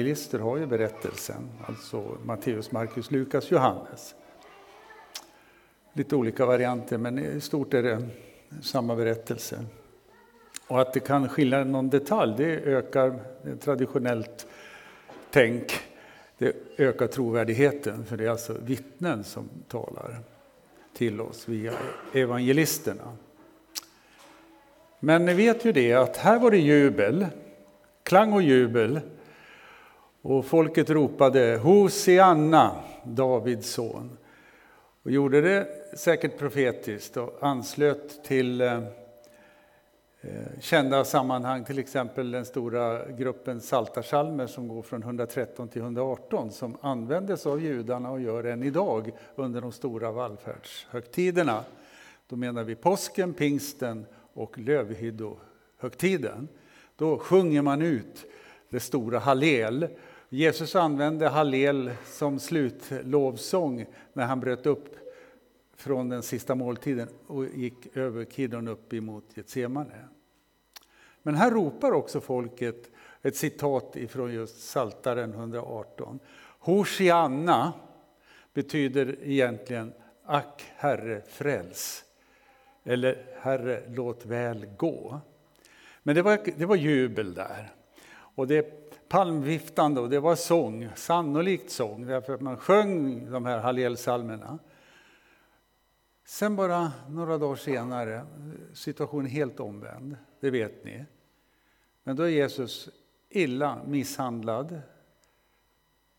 evangelister har ju berättelsen, alltså Matteus, Markus, Lukas, Johannes. Lite olika varianter, men i stort är det samma berättelse. Och att det kan skilja någon detalj, det ökar traditionellt tänk. Det ökar trovärdigheten, för det är alltså vittnen som talar till oss via evangelisterna. Men ni vet ju det att här var det jubel, klang och jubel. Och folket ropade Hosianna, Davids son. Och gjorde det säkert profetiskt och anslöt till eh, eh kända sammanhang, till exempel den stora gruppen saltarsalmer som går från 113 till 118 som användes av judarna och gör än idag under de stora vallfärdshögtiderna. Då menar vi påsken, pingsten och lövhyddohögtiden. Då sjunger man ut det stora hallel. Jesus använde hallel som slutlovsång när han bröt upp från den sista måltiden och gick över Kidron upp emot Getsemane. Men här ropar också folket ett citat ifrån just Saltaren 118. Hosianna betyder egentligen Ack Herre fräls. Eller Herre låt väl gå. Men det var, det var jubel där. Och det palmviftande och det var sång, sannolikt sång, därför att man sjöng de här Hallelsalmerna. Sen bara några dagar senare, situationen helt omvänd, det vet ni. Men då är Jesus illa misshandlad,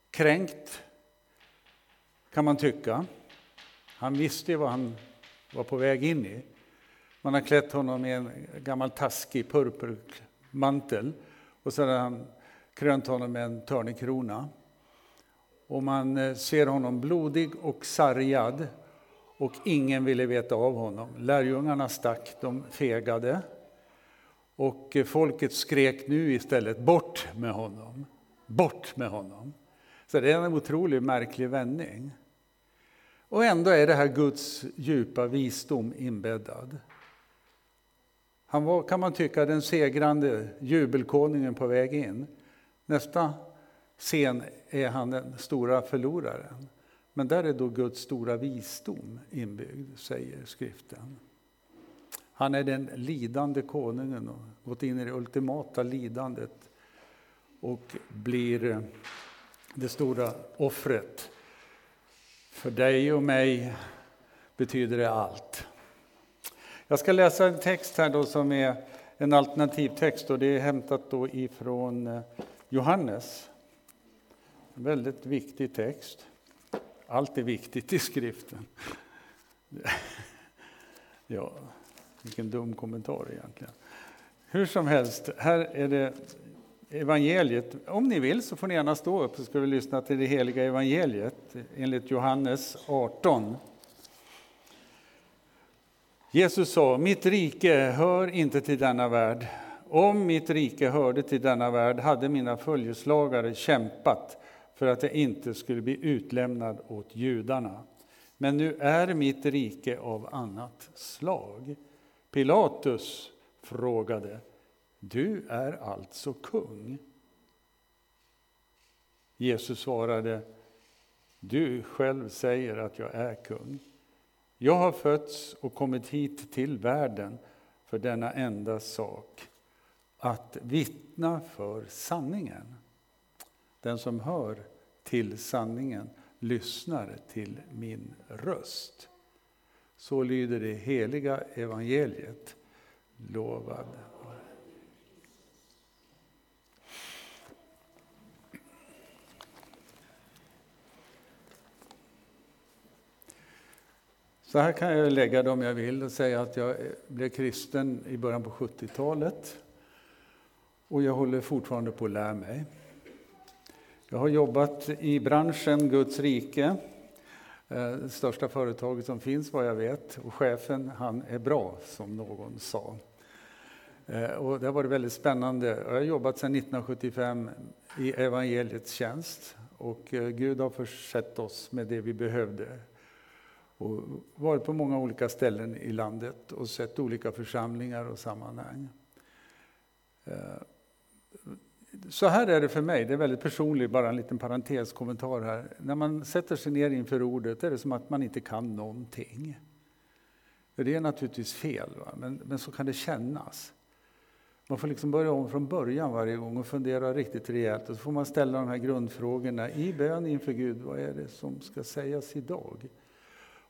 kränkt, kan man tycka. Han visste ju vad han var på väg in i. Man har klätt honom i en gammal taskig purpurmantel och så har han krönt honom med en törnekrona. Och man eh, ser honom blodig och sargad och ingen ville veta av honom. Lärjungarna stack, de fegade. Och eh, folket skrek nu istället bort med honom. Bort med honom. Så det är en otroligt märklig vändning. Och ändå är det här Guds djupa visdom inbäddad. Han var, kan man tycka, den segrande jubelkonungen på väg in. Nästa scen är han den stora förloraren. Men där är då Guds stora visdom inbyggd, säger skriften. Han är den lidande konungen och gått in i det ultimata lidandet och blir eh, det stora offret. För dig och mig betyder det allt. Jag ska läsa en text här då som är en alternativtext och det är hämtat då ifrån eh, Johannes. En väldigt viktig text. Allt är viktigt i skriften. Ja, vilken dum kommentar egentligen. Hur som helst, här är det evangeliet. Om ni vill så får ni gärna stå upp så ska vi lyssna till det heliga evangeliet enligt Johannes 18. Jesus sa, mitt rike hör inte till denna värld. Om mitt rike hörde till denna värld hade mina följeslagare kämpat för att jag inte skulle bli utlämnad åt judarna. Men nu är mitt rike av annat slag. Pilatus frågade, du är alltså kung? Jesus svarade, du själv säger att jag är kung. Jag har fötts och kommit hit till världen för denna enda sak, att vittna för sanningen. Den som hör till sanningen lyssnar till min röst. Så lyder det heliga evangeliet. Lovad Så här kan jag lägga det om jag vill och säga att jag blev kristen i början på 70-talet. Och jag håller fortfarande på att lära mig. Jag har jobbat i branschen Guds rike, det största företaget som finns vad jag vet. Och chefen, han är bra, som någon sa. Eh, och det har varit väldigt spännande. Jag har jobbat sedan 1975 i evangeliets tjänst. Och eh, Gud har försett oss med det vi behövde och varit på många olika ställen i landet och sett olika församlingar och sammanhang. Eh, så här är det för mig, det är väldigt personligt, bara en liten parenteskommentar här. När man sätter sig ner inför ordet är det som att man inte kan någonting. För det är naturligtvis fel, men, men så kan det kännas. Man får liksom börja om från början varje gång och fundera riktigt rejält. Och så får man ställa de här grundfrågorna i bön inför Gud. Vad är det som ska sägas idag?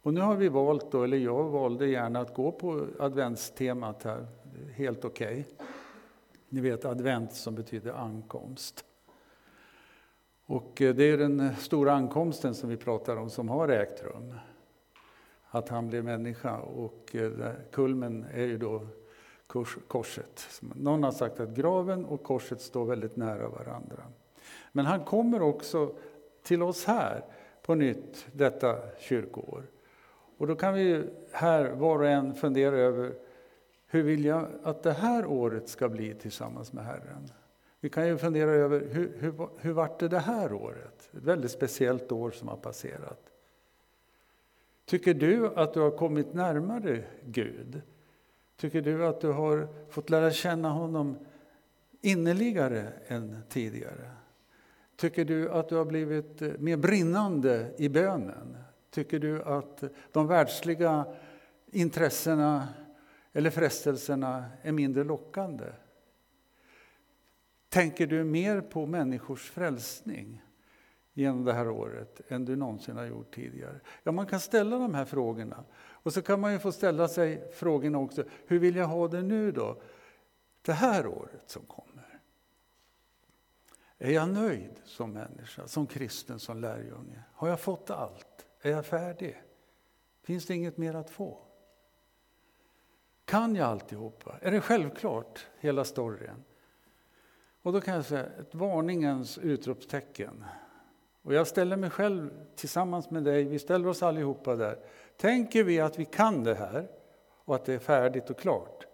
Och nu har vi valt, då, eller jag valde gärna att gå på adventstemat här. Helt okej. Okay. Ni vet advent som betyder ankomst. Och eh, det är den eh, stora ankomsten som vi pratar om som har ägt rum. Att han blev människa och eh, kulmen är ju då korset. Någon har sagt att graven och korset står väldigt nära varandra. Men han kommer också till oss här på nytt detta kyrkoår. Och då kan vi här var och en fundera över hur vill jag att det här året ska bli tillsammans med Herren? Vi kan ju fundera över hur, hur, hur vart det det här året? Ett väldigt speciellt år som har passerat. Tycker du att du har kommit närmare Gud? Tycker du att du har fått lära känna honom innerligare än tidigare? Tycker du att du har blivit mer brinnande i bönen? Tycker du att de världsliga intressena eller frestelserna är mindre lockande? Tänker du mer på människors frälsning genom det här året än du någonsin har gjort tidigare? Ja, man kan ställa de här frågorna. Och så kan man ju få ställa sig frågorna också, hur vill jag ha det nu då? Det här året som kommer. Är jag nöjd som människa, som kristen, som lärjunge? Har jag fått allt? Är jag färdig? Finns det inget mer att få? Kan jag alltihopa? Är det självklart, hela storyn? Och då kan jag säga ett varningens utropstecken. Och jag ställer mig själv tillsammans med dig, vi ställer oss allihopa där. Tänker vi att vi kan det här och att det är färdigt och klart,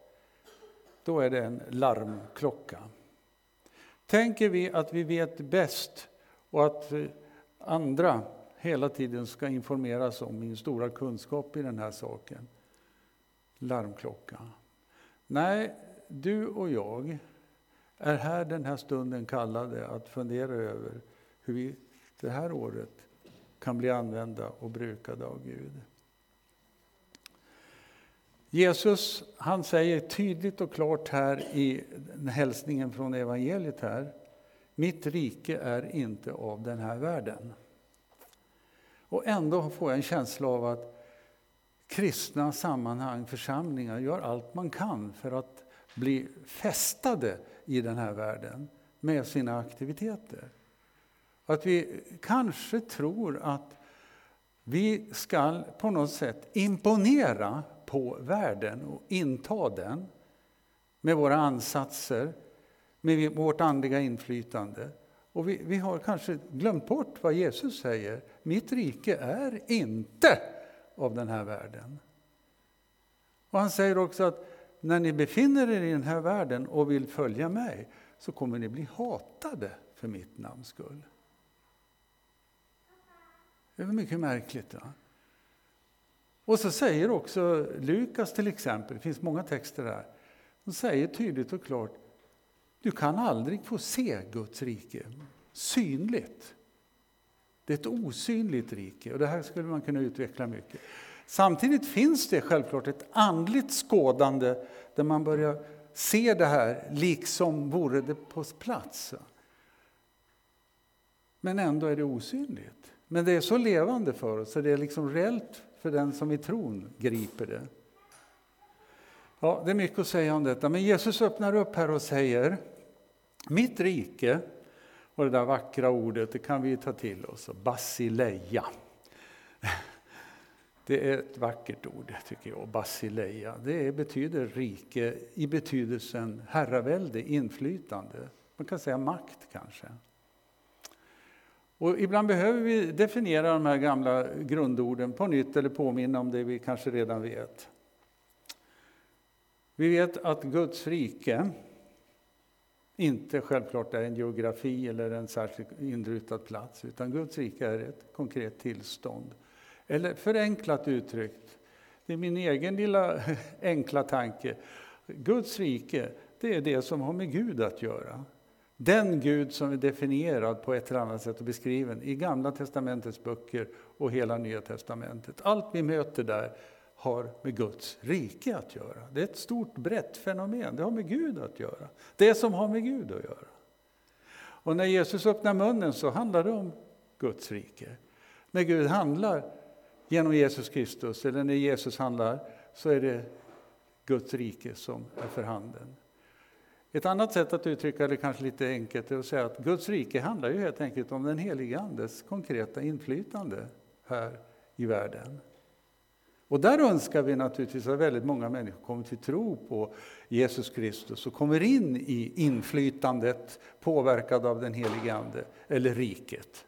då är det en larmklocka. Tänker vi att vi vet bäst och att andra hela tiden ska informeras om min stora kunskap i den här saken, larmklocka. Nej, du och jag är här den här stunden kallade att fundera över hur vi det här året kan bli använda och brukade av Gud. Jesus han säger tydligt och klart här i hälsningen från evangeliet här. Mitt rike är inte av den här världen. Och ändå får jag en känsla av att kristna sammanhang, församlingar, gör allt man kan för att bli fästade i den här världen med sina aktiviteter. Att vi kanske tror att vi ska på något sätt imponera på världen och inta den med våra ansatser, med vårt andliga inflytande. Och vi, vi har kanske glömt bort vad Jesus säger. Mitt rike är inte av den här världen. Och han säger också att när ni befinner er i den här världen och vill följa mig så kommer ni bli hatade för mitt namns skull. Det är mycket märkligt. Va? Och så säger också Lukas till exempel, det finns många texter där, som säger tydligt och klart, du kan aldrig få se Guds rike synligt. Det är ett osynligt rike och det här skulle man kunna utveckla mycket. Samtidigt finns det självklart ett andligt skådande där man börjar se det här liksom vore det på plats. Men ändå är det osynligt. Men det är så levande för oss, så det är liksom reellt för den som i tron griper det. Ja, det är mycket att säga om detta, men Jesus öppnar upp här och säger Mitt rike, och det där vackra ordet, det kan vi ta till oss, basileia. Det är ett vackert ord, tycker jag, basileia. Det betyder rike i betydelsen herravälde, inflytande. Man kan säga makt kanske. Och ibland behöver vi definiera de här gamla grundorden på nytt eller påminna om det vi kanske redan vet. Vi vet att Guds rike inte självklart är en geografi eller en särskilt inrutad plats, utan Guds rike är ett konkret tillstånd. Eller förenklat uttryckt, det är min egen lilla enkla tanke. Guds rike, det är det som har med Gud att göra. Den Gud som är definierad på ett eller annat sätt och beskriven i Gamla Testamentets böcker och hela Nya Testamentet. Allt vi möter där har med Guds rike att göra. Det är ett stort brett fenomen, det har med Gud att göra. Det som har med Gud att göra. Och när Jesus öppnar munnen så handlar det om Guds rike. När Gud handlar genom Jesus Kristus, eller när Jesus handlar, så är det Guds rike som är för handen. Ett annat sätt att uttrycka det kanske lite enkelt är att säga att Guds rike handlar ju helt enkelt om den helige Andes konkreta inflytande här i världen. Och där önskar vi naturligtvis att väldigt många människor kommer till tro på Jesus Kristus och kommer in i inflytandet påverkad av den helige Ande, eller riket.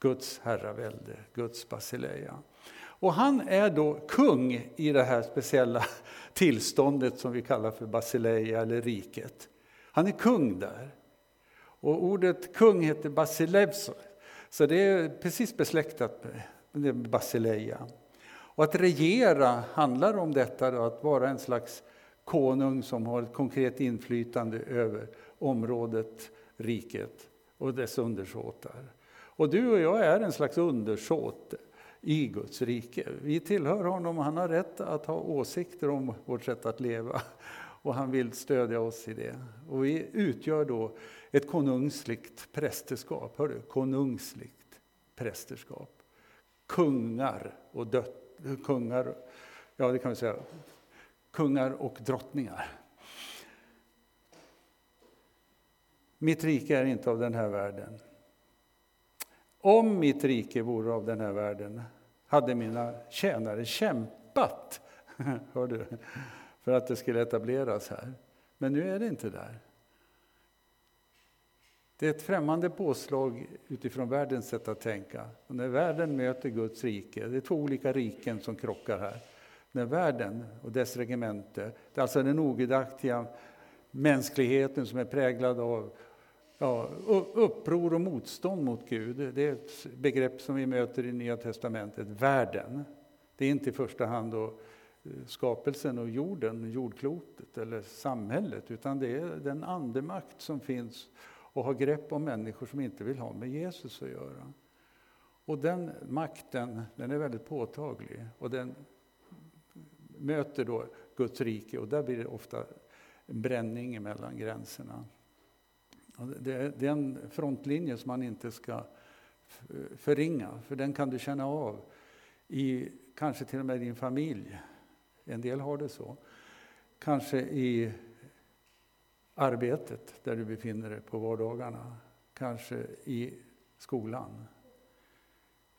Guds herravälde, Guds basileia. Och han är då kung i det här speciella tillståndet som vi kallar för basileia eller riket. Han är kung där. Och ordet kung heter basilevso, så det är precis besläktat med basileia. Och att regera handlar om detta, då, att vara en slags konung som har ett konkret inflytande över området, riket och dess undersåtar. Och du och jag är en slags undersåt i Guds rike. Vi tillhör honom och han har rätt att ha åsikter om vårt sätt att leva. Och han vill stödja oss i det. Och vi utgör då ett konungsligt prästerskap. Hör du? Konungsligt prästerskap. Kungar och dött, kungar, ja det kan vi säga, kungar och drottningar. Mitt rike är inte av den här världen. Om mitt rike vore av den här världen hade mina tjänare kämpat hör du, för att det skulle etableras här. Men nu är det inte där. Det är ett främmande påslag utifrån världens sätt att tänka. Och när världen möter Guds rike, det är två olika riken som krockar här. När världen och dess regemente, det är alltså den ogudaktiga mänskligheten som är präglad av ja, uppror och motstånd mot Gud. Det är ett begrepp som vi möter i Nya Testamentet, världen. Det är inte i första hand då eh, skapelsen och jorden, jordklotet eller samhället, utan det är den andemakt som finns och har grepp om människor som inte vill ha med Jesus att göra. Och den makten, den är väldigt påtaglig och den möter då Guds rike och där blir det ofta en bränning mellan gränserna. Det är en frontlinje som man inte ska förringa, för den kan du känna av i kanske till och med din familj. En del har det så. Kanske i arbetet där du befinner dig på vardagarna. Kanske i skolan.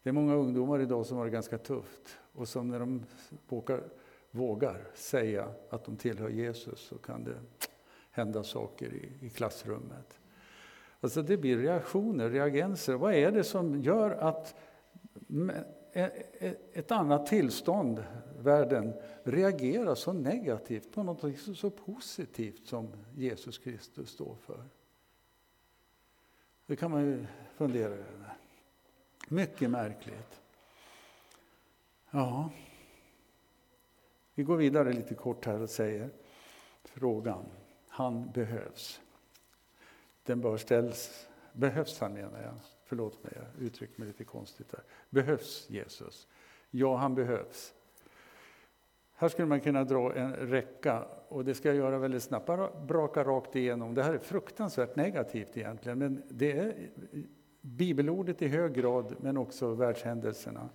Det är många ungdomar idag som har det ganska tufft och som när de vågar, vågar säga att de tillhör Jesus så kan det hända saker i, i klassrummet. Alltså det blir reaktioner, reagenser. Vad är det som gör att e- e- ett annat tillstånd, världen, reagerar så negativt på något så positivt som Jesus Kristus står för? Det kan man ju fundera över. Mycket märkligt. Ja. Vi går vidare lite kort här och säger frågan. Han behövs. Den bör ställas. Behövs han menar jag. Förlåt mig, jag uttryckte mig lite konstigt där. Behövs Jesus? Ja, han behövs. Här skulle man kunna dra en räcka och det ska jag göra väldigt snabbt. Bara braka rakt igenom. Det här är fruktansvärt negativt egentligen, men det är bibelordet i hög grad, men också världshändelserna.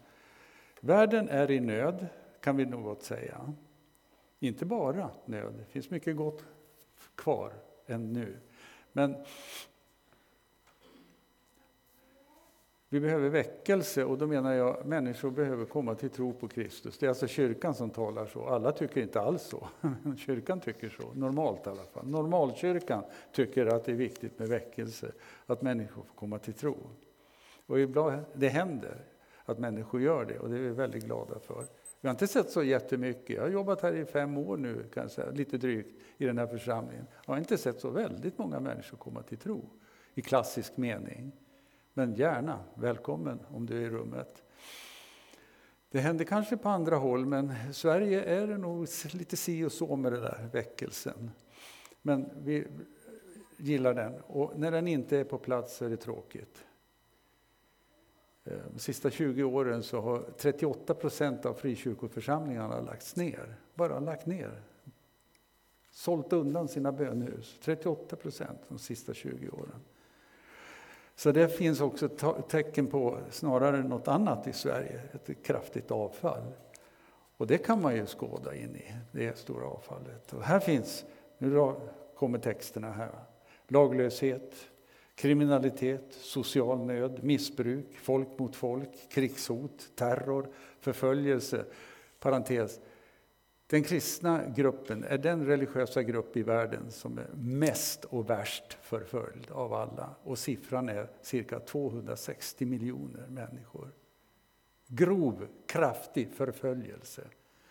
Världen är i nöd, kan vi nog gott säga. Inte bara nöd, det finns mycket gott kvar ännu. Men vi behöver väckelse och då menar jag att människor behöver komma till tro på Kristus. Det är alltså kyrkan som talar så. Alla tycker inte alls så. men Kyrkan tycker så, normalt i alla fall. Normalkyrkan tycker att det är viktigt med väckelse, att människor får komma till tro. Och ibland, det händer att människor gör det och det är vi väldigt glada för. Vi har inte sett så jättemycket. Jag har jobbat här i fem år nu, kan jag säga, lite drygt, i den här församlingen. Jag har inte sett så väldigt många människor komma till tro i klassisk mening. Men gärna, välkommen om du är i rummet. Det händer kanske på andra håll, men i Sverige är det nog lite si och så med den där väckelsen. Men vi, gillar den. Och när den inte är på plats är det tråkigt. Eh, de sista 20 åren så har 38 procent av frikyrkoförsamlingarna lagts ner. Bara lagt ner. Sålt undan sina bönhus. 38 procent de sista 20 åren. Så det finns också tecken på snarare något annat i Sverige, ett kraftigt avfall. Och det kan man ju skåda in i, det stora avfallet. Och här finns, nu kommer texterna här, laglöshet, kriminalitet, social nöd, missbruk, folk mot folk, krigshot, terror, förföljelse. Parentes. Den kristna gruppen är den religiösa grupp i världen som är mest och värst förföljd av alla. Och siffran är cirka 260 miljoner människor. Grov, kraftig förföljelse.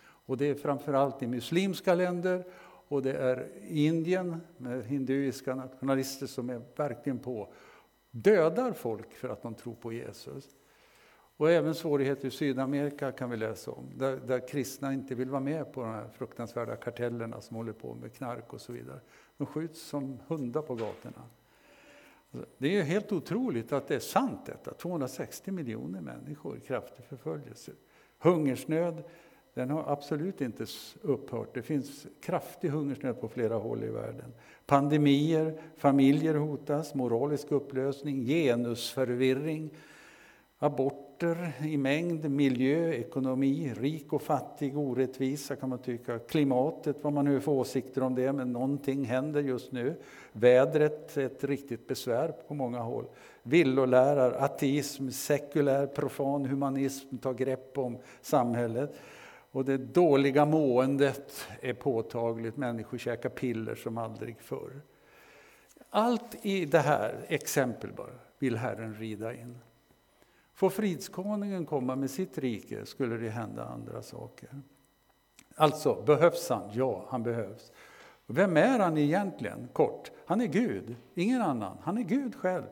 Och det är framförallt i muslimska länder och det är Indien med hinduiska nationalister som är verkligen på dödar folk för att de tror på Jesus. Och även svårigheter i Sydamerika kan vi läsa om, där, där, kristna inte vill vara med på de här fruktansvärda kartellerna som håller på med knark och så vidare. De skjuts som hundar på gatorna. Det är helt otroligt att det är sant detta, 260 miljoner människor i kraftig förföljelse. Hungersnöd, den har absolut inte upphört. Det finns kraftig hungersnöd på flera håll i världen. Pandemier, familjer hotas, moralisk upplösning, genusförvirring, orter i mängd, miljö, ekonomi, rik och fattig, orättvisa kan man tycka. Klimatet, vad man nu får åsikter om det, men någonting händer just nu. Vädret, ett riktigt besvär på många håll. Villolärar, ateism, sekulär, profan humanism tar grepp om samhället. Och det dåliga måendet är påtagligt, människor käkar piller som aldrig förr. Allt i det här, exempel bara, vill Herren rida in. Får fridskonungen komma med sitt rike skulle det hända andra saker. Alltså, behövs han? Ja, han behövs. Vem är han egentligen? Kort. Han är Gud, ingen annan. Han är Gud själv,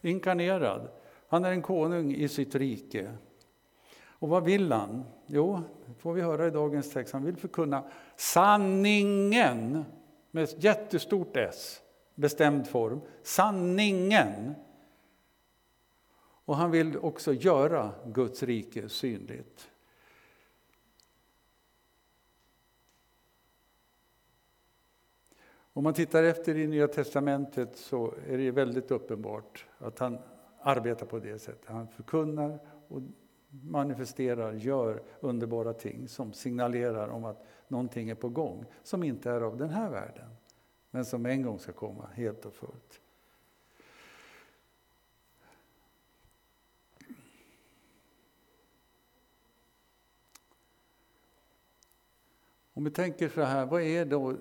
inkarnerad. Han är en konung i sitt rike. Och vad vill han? Jo, det får vi höra i dagens text. Han vill förkunna sanningen med ett jättestort S, bestämd form. Sanningen. Och han vill också göra Guds rike synligt. Om man tittar efter i Nya Testamentet så är det väldigt uppenbart att han arbetar på det sättet. Han förkunnar och manifesterar, gör underbara ting som signalerar om att någonting är på gång, som inte är av den här världen, men som en gång ska komma helt och fullt. Om vi tänker så här, vad är då,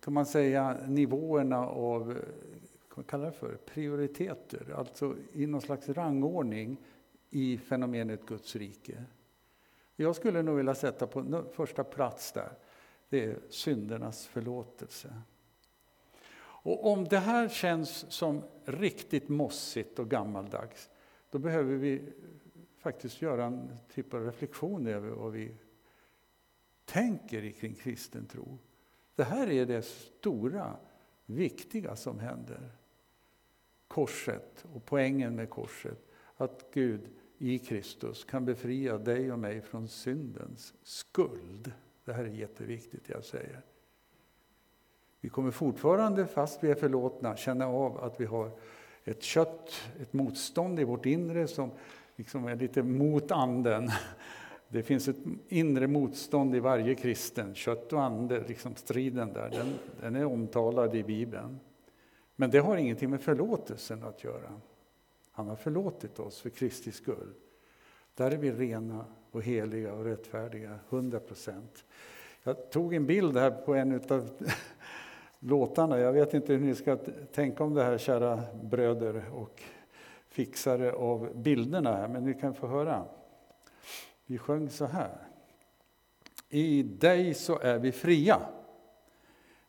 kan man säga, nivåerna av vad man kalla det för, prioriteter, alltså i någon slags rangordning i fenomenet Guds rike. Jag skulle nog vilja sätta på första plats där, det är syndernas förlåtelse. Och om det här känns som riktigt mossigt och gammaldags, då behöver vi faktiskt göra en typ av reflektion över vad vi tänker kring kristen tro. Det här är det stora, viktiga som händer. Korset och poängen med korset. Att Gud i Kristus kan befria dig och mig från syndens skuld. Det här är jätteviktigt, jag säger. Vi kommer fortfarande, fast vi är förlåtna, känna av att vi har ett kött, ett motstånd i vårt inre som liksom är lite mot anden. Det finns ett inre motstånd i varje kristen, kött och ande, liksom striden där, den, den är omtalad i Bibeln. Men det har ingenting med förlåtelsen att göra. Han har förlåtit oss för Kristi skull. Där är vi rena och heliga och rättfärdiga, 100 procent. Jag tog en bild här på en av låtarna. Jag vet inte hur ni ska tänka om det här, kära bröder och fixare av bilderna, här, men ni kan få höra. Vi sjöng så här. I dig så är vi fria.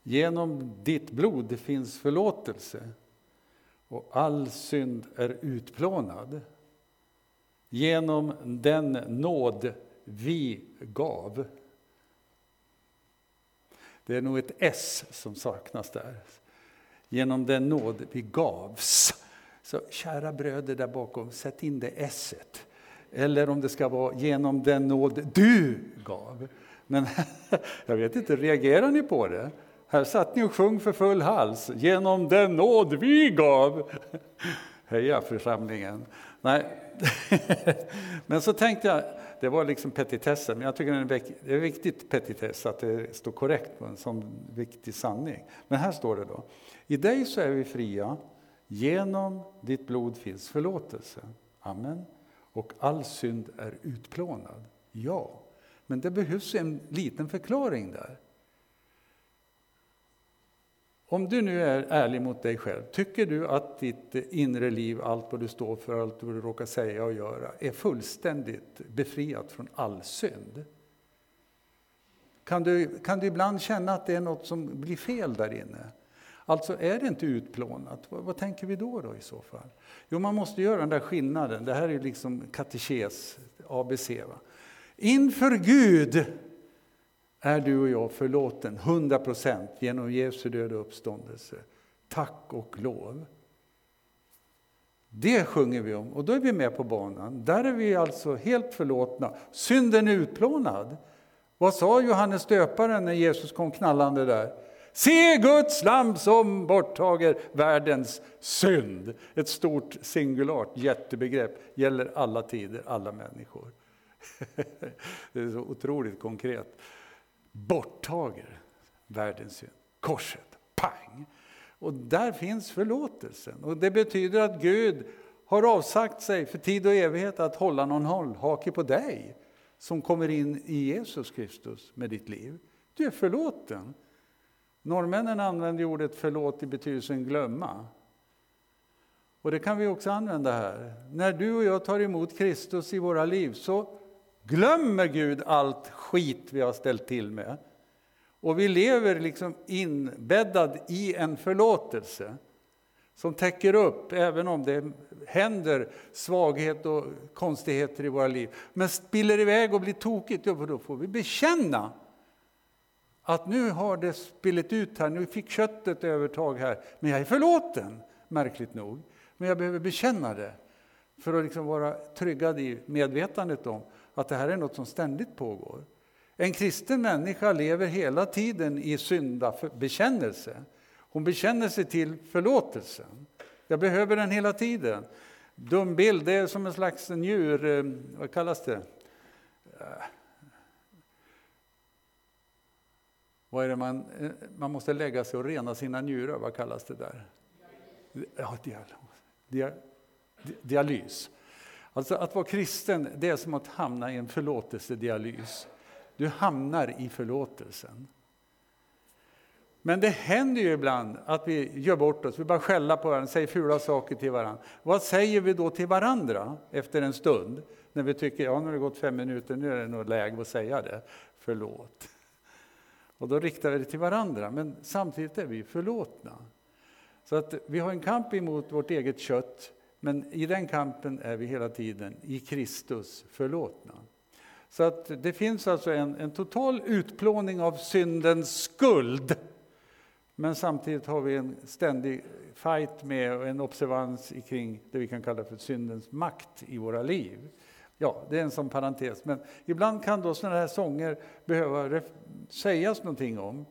Genom ditt blod finns förlåtelse och all synd är utplånad. Genom den nåd vi gav. Det är nog ett S som saknas där. genom den nåd vi gavs. Så kära bröder där bakom, sätt in det S-et. Eller om det ska vara genom den nåd du gav. Men jag vet inte, reagerar ni på det? Här satt ni och sjöng för full hals. Genom den nåd vi gav. Heja församlingen. Nej. Men så tänkte jag, det var liksom petitessen, men jag tycker det är viktigt petitess att det står korrekt på en sån viktig sanning. Men här står det då. I dig så är vi fria, genom ditt blod finns förlåtelse. Amen. Och all synd är utplånad. Ja, men det behövs en liten förklaring där. Om du nu är ärlig mot dig själv, tycker du att ditt inre liv, allt vad du står för, allt vad du råkar säga och göra, är fullständigt befriat från all synd? Kan du, kan du ibland känna att det är något som blir fel där inne? Alltså är det inte utplånat, vad, vad, tänker vi då, då i så fall? Jo, man måste göra den där skillnaden. Det här är liksom katekes, ABC. Va? Inför Gud är du och jag förlåten 100 procent genom Jesu död och uppståndelse. Tack och lov. Det sjunger vi om och då är vi med på banan. Där är vi alltså helt förlåtna. Synden är utplånad. Vad sa Johannes döparen när Jesus kom knallande där? Se Guds lamm som borttager världens synd. Ett stort singulart jättebegrepp, gäller alla tider, alla människor. Det är så otroligt konkret borttager världens synd. Korset, pang! Och där finns förlåtelsen. Och det betyder att Gud har avsagt sig för tid och evighet att hålla någon hållhake på dig som kommer in i Jesus Kristus med ditt liv. Du är förlåten. Norrmännen använder ordet förlåt i betydelsen glömma. Och det kan vi också använda här. När du och jag tar emot Kristus i våra liv så glömmer Gud allt skit vi har ställt till med. Och vi lever liksom inbäddad i en förlåtelse som täcker upp, även om det händer svaghet och konstigheter i våra liv. Men spiller iväg och blir tokigt, då får vi bekänna att nu har det spillit ut här, nu fick köttet övertag här, men jag är förlåten, märkligt nog. Men jag behöver bekänna det för att liksom vara tryggad i medvetandet om att det här är något som ständigt pågår. En kristen människa lever hela tiden i syndabekännelse. Hon bekänner sig till förlåtelsen. Jag behöver den hela tiden. Dum bild, det är som en slags njur... Eh, vad kallas det? Eh, vad är det man, eh, man måste lägga sig och rena sina njurar, vad kallas det där? Ja, dialys. dialys. Alltså att vara kristen, det är som att hamna i en förlåtelsedialys. Du hamnar i förlåtelsen. Men det händer ju ibland att vi gör bort oss, vi bara skälla på varandra, säger fula saker till varandra. Vad säger vi då till varandra efter en stund? När vi tycker, ja nu har det gått fem minuter, nu är det nog läge att säga det. Förlåt. Och då riktar vi det till varandra, men samtidigt är vi förlåtna. Så att vi har en kamp emot vårt eget kött, men i den kampen är vi hela tiden i Kristus förlåtna. Så att det finns alltså en, en total utplåning av syndens skuld. Men samtidigt har vi en ständig fight med och en observans kring det vi kan kalla för syndens makt i våra liv. Ja, det är en sån parentes. Men ibland kan då sådana här sånger behöva sägas någonting om.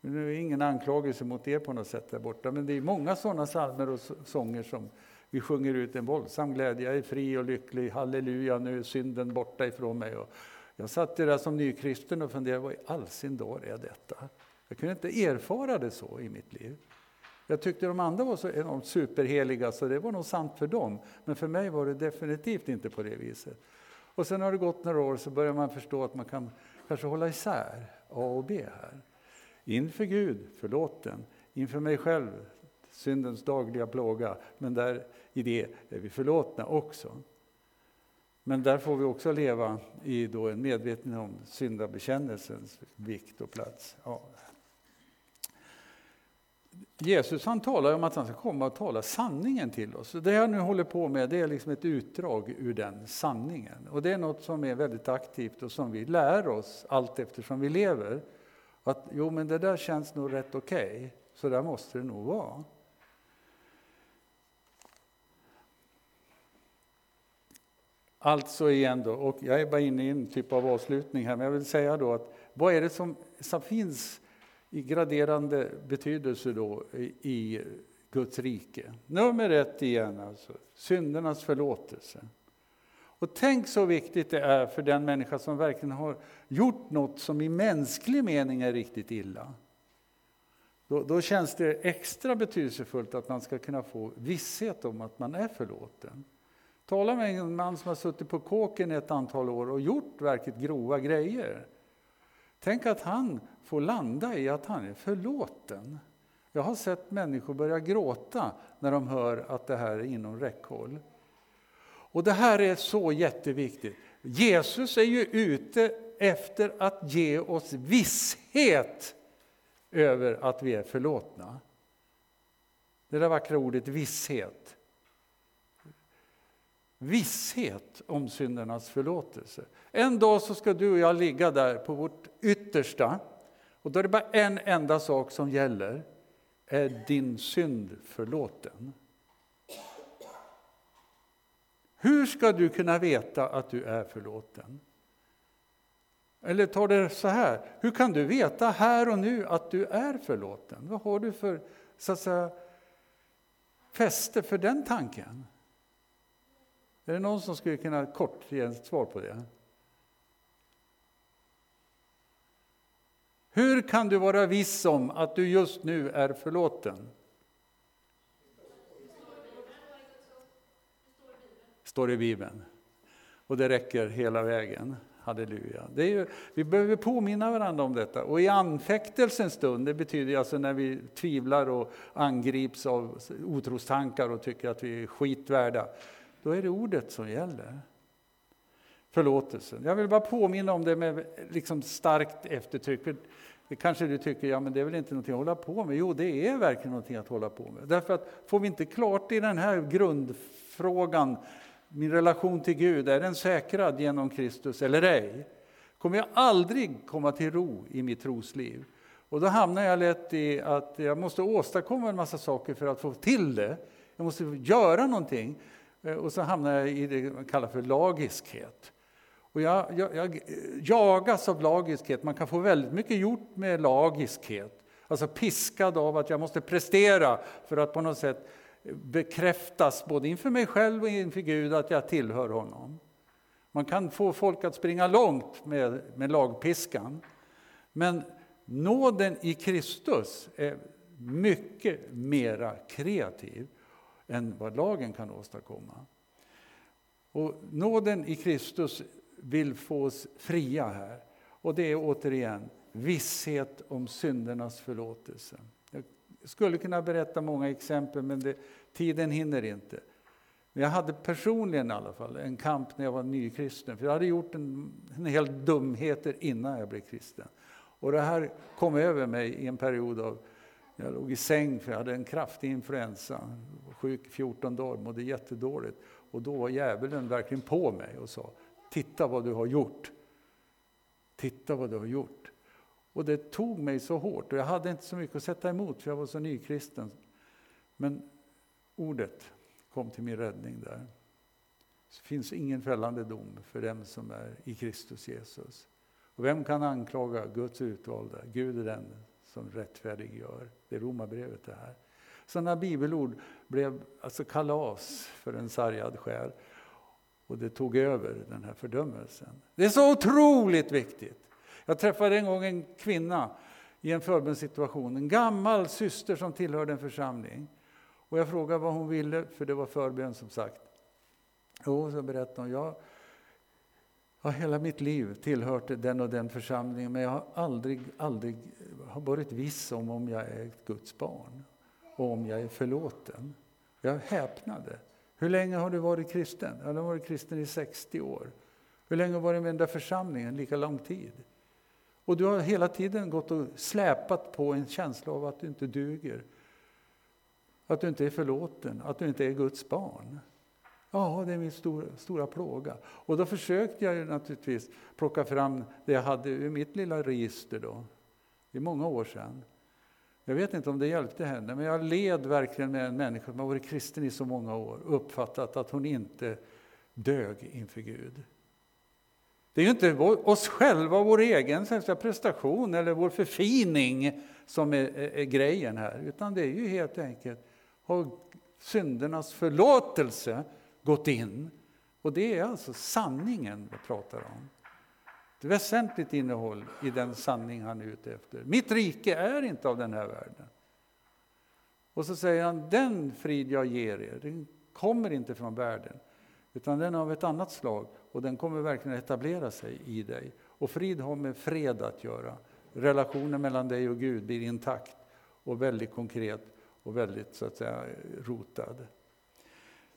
Nu är ingen anklagelse mot er på något sätt där borta, men det är många sådana psalmer och sånger som vi sjunger ut en våldsam glädje, jag är fri och lycklig, halleluja, nu är synden borta ifrån mig. Och jag satt där som nykristen och funderade, vad i all sin dag är detta? Jag kunde inte erfara det så i mitt liv. Jag tyckte de andra var så enormt superheliga, så det var nog sant för dem. Men för mig var det definitivt inte på det viset. Och sen har det gått några år så börjar man förstå att man kan kanske hålla isär A och B här. Inför Gud, förlåten. Inför mig själv, syndens dagliga plåga. Men där i det är vi förlåtna också. Men där får vi också leva i då en medvetenhet om syndabekännelsens vikt och plats. Ja. Jesus han talar om att han ska komma och tala sanningen till oss. Det jag nu håller på med det är liksom ett utdrag ur den sanningen. Och det är något som är väldigt aktivt och som vi lär oss allt eftersom vi lever. Att jo, men det där känns nog rätt okej, okay, så där måste det nog vara. Alltså igen då, och jag är bara inne i en typ av avslutning här, men jag vill säga då att vad är det som, som finns i graderande betydelse då i, Guds rike? Nummer ett igen alltså, syndernas förlåtelse. Och tänk så viktigt det är för den människa som verkligen har gjort något som i mänsklig mening är riktigt illa. Då, då, känns det extra betydelsefullt att man ska kunna få visshet om att man är förlåten. Tala med en man som har suttit på kåken ett antal år och gjort verkligt grova grejer. Tänk att han får landa i att han är förlåten. Jag har sett människor börja gråta när de hör att det här är inom räckhåll. Och det här är så jätteviktigt. Jesus är ju ute efter att ge oss visshet över att vi är förlåtna. Det där vackra ordet visshet. Visshet om syndernas förlåtelse. En dag så ska du och jag ligga där på vårt yttersta och då är det bara en enda sak som gäller. Är din synd förlåten? Hur ska du kunna veta att du är förlåten? Eller ta det så här, hur kan du veta här och nu att du är förlåten? Vad har du för så att säga, fäste för den tanken? Är det någon som skulle kunna kort ge ett svar på det? Hur kan du vara viss om att du just nu är förlåten? Står i Bibeln. Och det räcker hela vägen. Halleluja. Det är ju, vi behöver påminna varandra om detta. Och i anfäktelsens stund, det betyder alltså när vi tvivlar och angrips av otrostankar och tycker att vi är skitvärda, då är det ordet som gäller. Förlåtelsen. Jag vill bara påminna om det med liksom starkt eftertryck. Det kanske du tycker, ja men det är väl inte någonting att hålla på med? Jo, det är verkligen någonting att hålla på med. Därför att får vi inte klart i den här grundfrågan min relation till Gud, är den säkrad genom Kristus eller ej? Kommer jag aldrig komma till ro i mitt trosliv? Och då hamnar jag lätt i att jag måste åstadkomma en massa saker för att få till det. Jag måste göra någonting. Eh, och så hamnar jag i det man kallar för lagiskhet. Och jag, jag, jag eh, jagas av lagiskhet. Man kan få väldigt mycket gjort med lagiskhet. Alltså piskad av att jag måste prestera för att på något sätt eh, bekräftas både inför mig själv och inför Gud att jag tillhör honom. Man kan få folk att springa långt med, med lagpiskan. Men nåden i Kristus är mycket mera kreativ än vad lagen kan åstadkomma. Och nåden i Kristus vill få oss fria här. Och det är återigen visshet om syndernas förlåtelse. Jag skulle kunna berätta många exempel men det, tiden hinner inte. Men jag hade personligen i alla fall en kamp när jag var nykristen. För jag hade gjort en, en hel dumheter innan jag blev kristen. Och det här kom över mig i en period av, jag låg i säng för jag hade en kraftig influensa. Sjuk 14 dagar, mådde jättedåligt. Och då var djävulen verkligen på mig och sa, titta vad du har gjort. Titta vad du har gjort. Och det tog mig så hårt och jag hade inte så mycket att sätta emot för jag var så nykristen. Men ordet kom till min räddning där. Det finns ingen fällande dom för dem som är i Kristus Jesus. Och vem kan anklaga Guds utvalda? Gud är den som rättfärdiggör. Det är Romarbrevet det här. Sådana bibelord blev alltså kalas för en sargad själ. Och det tog över den här fördömelsen. Det är så otroligt viktigt. Jag träffade en gång en kvinna i en förbönssituation, en gammal syster som tillhörde en församling. Och jag frågade vad hon ville, för det var förbön som sagt. Jo, så berättade hon, jag har hela mitt liv tillhört den och den församlingen, men jag har aldrig, aldrig har varit viss om om jag är ett Guds barn och om jag är förlåten. Jag häpnade. Hur länge har du varit kristen? Du har varit kristen i 60 år. Hur länge har du varit med i den där församlingen? Lika lång tid. Och du har hela tiden gått och släpat på en känsla av att du inte duger. Att du inte är förlåten, att du inte är Guds barn. Ja, det är min stora, stora plåga. Och då försökte jag naturligtvis plocka fram det jag hade ur mitt lilla register då. Det är många år sedan. Jag vet inte om det hjälpte henne, men jag led verkligen med en människa som har varit kristen i så många år och uppfattat att hon inte dög inför Gud. Det är ju inte oss själva, vår egen prestation eller vår förfining som är, är, är grejen här, utan det är ju helt enkelt har syndernas förlåtelse gått in. Och det är alltså sanningen vi pratar om. Ett väsentligt innehåll i den sanning han är ute efter. Mitt rike är inte av den här världen. Och så säger han, den frid jag ger er, den kommer inte från världen, utan den är av ett annat slag och den kommer verkligen etablera sig i dig. Och frid har med fred att göra. Relationen mellan dig och Gud blir intakt och väldigt konkret och väldigt så att säga rotad.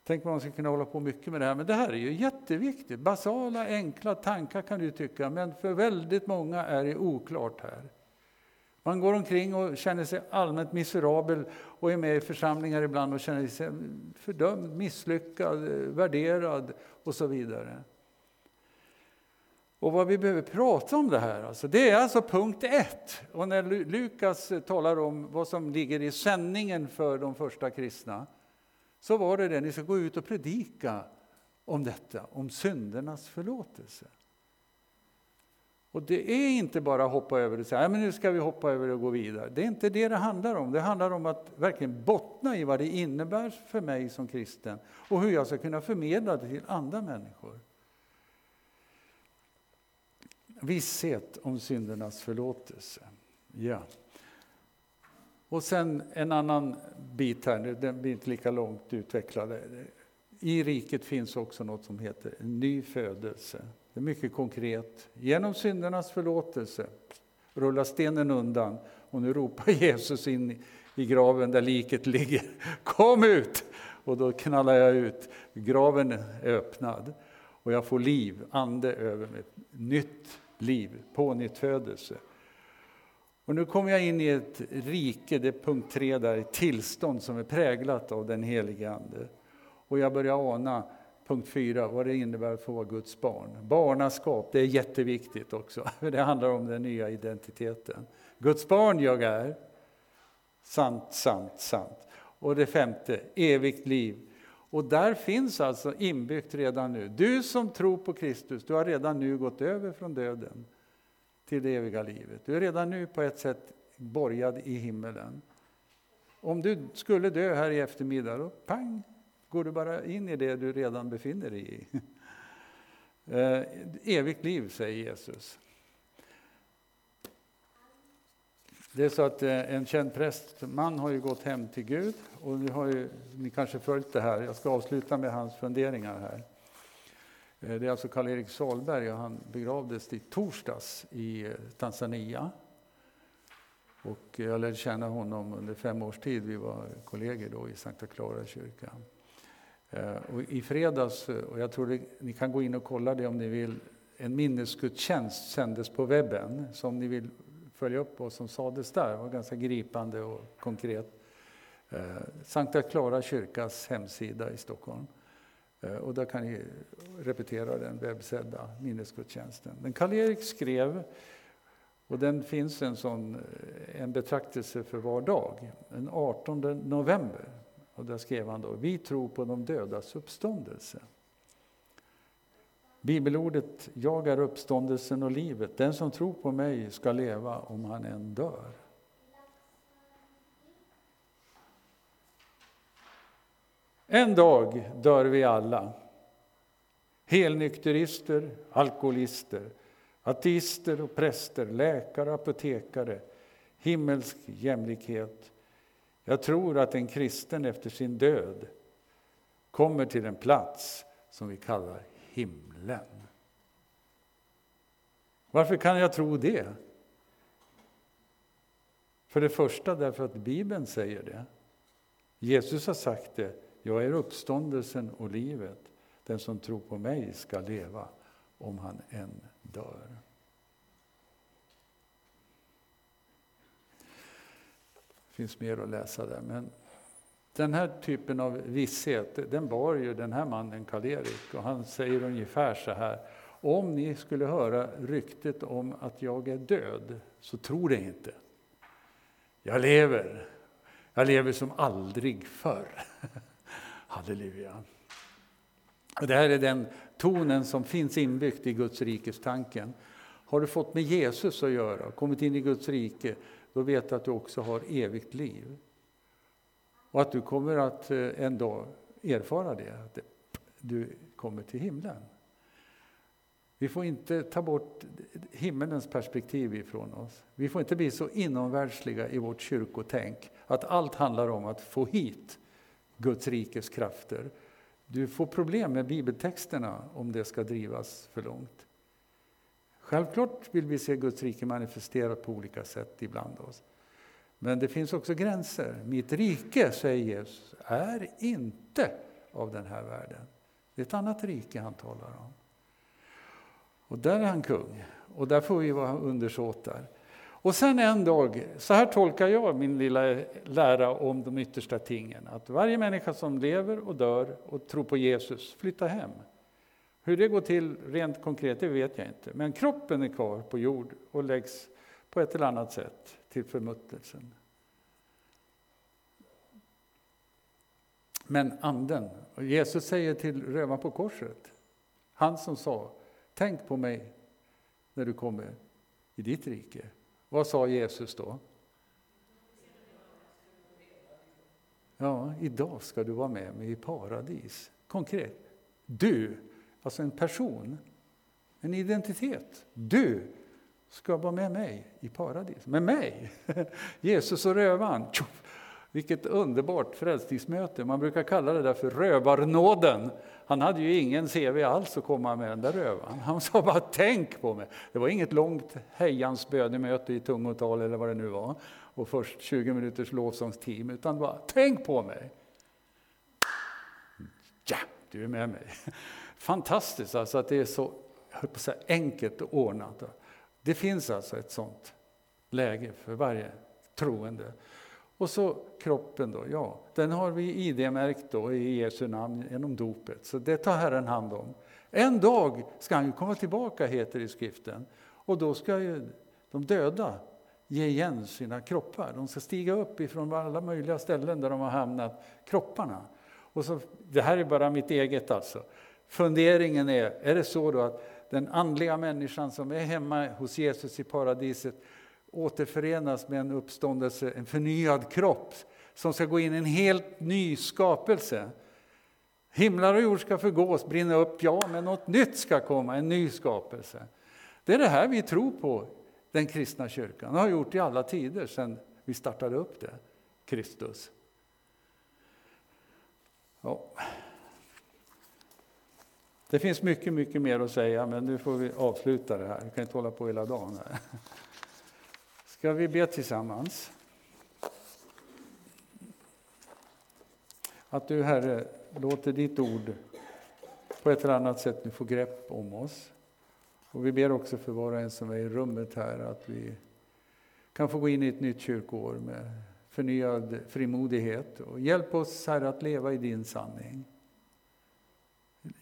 Tänk man ska kunna hålla på mycket med det här, men det här är ju jätteviktigt. Basala, enkla tankar kan du tycka, men för väldigt många är det oklart här. Man går omkring och känner sig allmänt miserabel och är med i församlingar ibland och känner sig fördömd, misslyckad, värderad och så vidare. Och vad vi behöver prata om det här, alltså, det är alltså punkt ett. Och när Lukas talar om vad som ligger i sändningen för de första kristna, så var det det, ni ska gå ut och predika om detta, om syndernas förlåtelse. Och det är inte bara att hoppa över och säga, men nu ska vi hoppa över och gå vidare. Det är inte det det handlar om. Det handlar om att verkligen bottna i vad det innebär för mig som kristen och hur jag ska kunna förmedla det till andra människor. Visshet om syndernas förlåtelse. Ja. Och sen en annan bit här, den blir inte lika långt utvecklad. I riket finns också något som heter en ny födelse. Det är mycket konkret. Genom syndernas förlåtelse rullar stenen undan och nu ropar Jesus in i graven där liket ligger. Kom ut! Och då knallar jag ut. Graven är öppnad och jag får liv, ande över mig. Nytt liv, pånyttfödelse. Och nu kommer jag in i ett rike, det är punkt tre där, ett tillstånd som är präglat av den helige Ande. Och jag börjar ana, punkt fyra, vad det innebär att få vara Guds barn. Barnaskap, det är jätteviktigt också, för det handlar om den nya identiteten. Guds barn jag är, sant, sant, sant. Och det femte, evigt liv. Och där finns alltså inbyggt redan nu. Du som tror på Kristus, du har redan nu gått över från döden till det eviga livet. Du är redan nu på ett sätt borgad i himmelen. Om du skulle dö här i eftermiddag, då pang, går du bara in i det du redan befinner dig i. Eh, evigt liv, säger Jesus. Det är så att eh, en känd prästman har ju gått hem till Gud och ni har ju, ni kanske följt det här. Jag ska avsluta med hans funderingar här. Eh, det är alltså Karl-Erik Salberg och han begravdes i torsdags i eh, Tanzania. Och eh, jag lärde känna honom under fem års tid. Vi var kollegor då i Sankta Clara kyrka. Och I fredags, och jag tror det, ni kan gå in och kolla det om ni vill, en minnesgudstjänst sändes på webben. Så om ni vill följa upp vad som sades där. Det var ganska gripande och konkret. Sankta Klara kyrkas hemsida i Stockholm. Eh, och där kan ni repetera den webbsedda minnesgudstjänsten. Men Karl-Erik skrev, och den finns en, sån, eh, en betraktelse för var dag, den 18 november. Och där skrev han då, vi tror på de dödas uppståndelse. Bibelordet Jag är uppståndelsen och livet. Den som tror på mig ska leva om han än dör. En dag dör vi alla. Helnykterister, alkoholister, ateister och präster, läkare, apotekare, himmelsk jämlikhet. Jag tror att en kristen efter sin död kommer till en plats som vi kallar himlen. Varför kan jag tro det? För det första därför att Bibeln säger det. Jesus har sagt det. Jag är uppståndelsen och livet. Den som tror på mig ska leva om han än dör. Det finns mer att läsa där. Men den här typen av visshet, den bar ju den här mannen Karl-Erik och han säger ungefär så här. Om ni skulle höra ryktet om att jag är död, så tro det inte. Jag lever. Jag lever som aldrig förr. Halleluja. Och det här är den tonen som finns inbyggd i Guds rikes tanken. Har du fått med Jesus att göra, kommit in i Guds rike, då vet du att du också har evigt liv. Och att du kommer att eh, en dag erfara det, att du kommer till himlen. Vi får inte ta bort himmelens perspektiv ifrån oss. Vi får inte bli så inomvärldsliga i vårt kyrkotänk att allt handlar om att få hit Guds rikes krafter. Du får problem med bibeltexterna om det ska drivas för långt. Självklart vill vi se Guds rike manifesterat på olika sätt ibland oss. Men det finns också gränser. Mitt rike, säger Jesus, är inte av den här världen. Det är ett annat rike han talar om. Och där är han kung. Och där får vi vara undersåtar. Och sen en dag, så här tolkar jag min lilla lära om de yttersta tingen. Att varje människa som lever och dör och tror på Jesus flyttar hem. Hur det går till rent konkret, det vet jag inte. Men kroppen är kvar på jord och läggs på ett eller annat sätt till förmuttelsen. Men anden, och Jesus säger till rövaren på korset, han som sa Tänk på mig när du kommer i ditt rike. Vad sa Jesus då? Ja, idag ska du vara med mig i paradis. Konkret. Du, alltså en person, en identitet. Du ska vara med mig i paradis. Med mig! Jesus och rövaren. Vilket underbart frälsningsmöte. Man brukar kalla det där för rövarnåden. Han hade ju ingen CV alls att komma med den där rövaren. Han sa bara tänk på mig. Det var inget långt hejans bönemöte i tungotal eller vad det nu var. Och först 20 minuters lovsångsteam. Utan bara tänk på mig. Ja, du är med mig. Fantastiskt alltså att det är så så enkelt och ordnat. Det finns alltså ett sånt läge för varje troende. Och så kroppen då, ja, den har vi ID-märkt då i Jesu namn genom dopet. Så det tar Herren hand om. En dag ska han ju komma tillbaka, heter det i skriften. Och då ska ju de döda ge igen sina kroppar. De ska stiga upp ifrån alla möjliga ställen där de har hamnat, kropparna. Och så, det här är bara mitt eget alltså. Funderingen är, är det så då att den andliga människan som är hemma hos Jesus i paradiset återförenas med en uppståndelse, en förnyad kropp som ska gå in i en helt ny skapelse. Himlar och jord ska förgås, brinna upp, ja, men något nytt ska komma, en ny skapelse. Det är det här vi tror på, den kristna kyrkan, och har gjort i alla tider sedan vi startade upp det, Kristus. Ja. Det finns mycket, mycket mer att säga, men nu får vi avsluta det här. Vi kan inte hålla på hela dagen. Här. Ska vi be tillsammans? Att du, Herre, låter ditt ord på ett eller annat sätt nu få grepp om oss. Och vi ber också för var och en som är i rummet här att vi kan få gå in i ett nytt kyrkoår med förnyad frimodighet. Och hjälp oss, Herre, att leva i din sanning.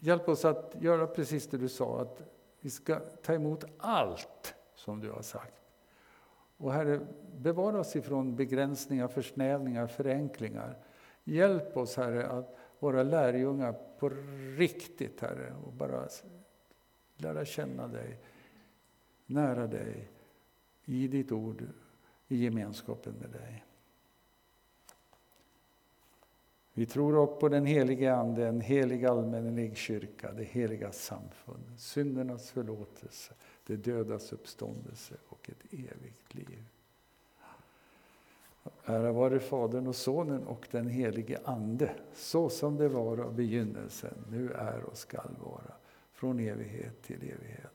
Hjälp oss att göra precis det du sa, att vi ska ta emot allt som du har sagt. Och Herre, bevara oss ifrån begränsningar, försnävningar, förenklingar. Hjälp oss Herre att vara lärjungar på riktigt Herre och bara lära känna dig, nära dig, i ditt ord, i gemenskapen med dig. Vi tror också på den helige Ande, en helig allmännelig kyrka, det heliga samfund, syndernas förlåtelse, det dödas uppståndelse och ett evigt liv. Ära vare Fadern och Sonen och den helige Ande, så som det var av begynnelsen, nu är och skall vara, från evighet till evighet.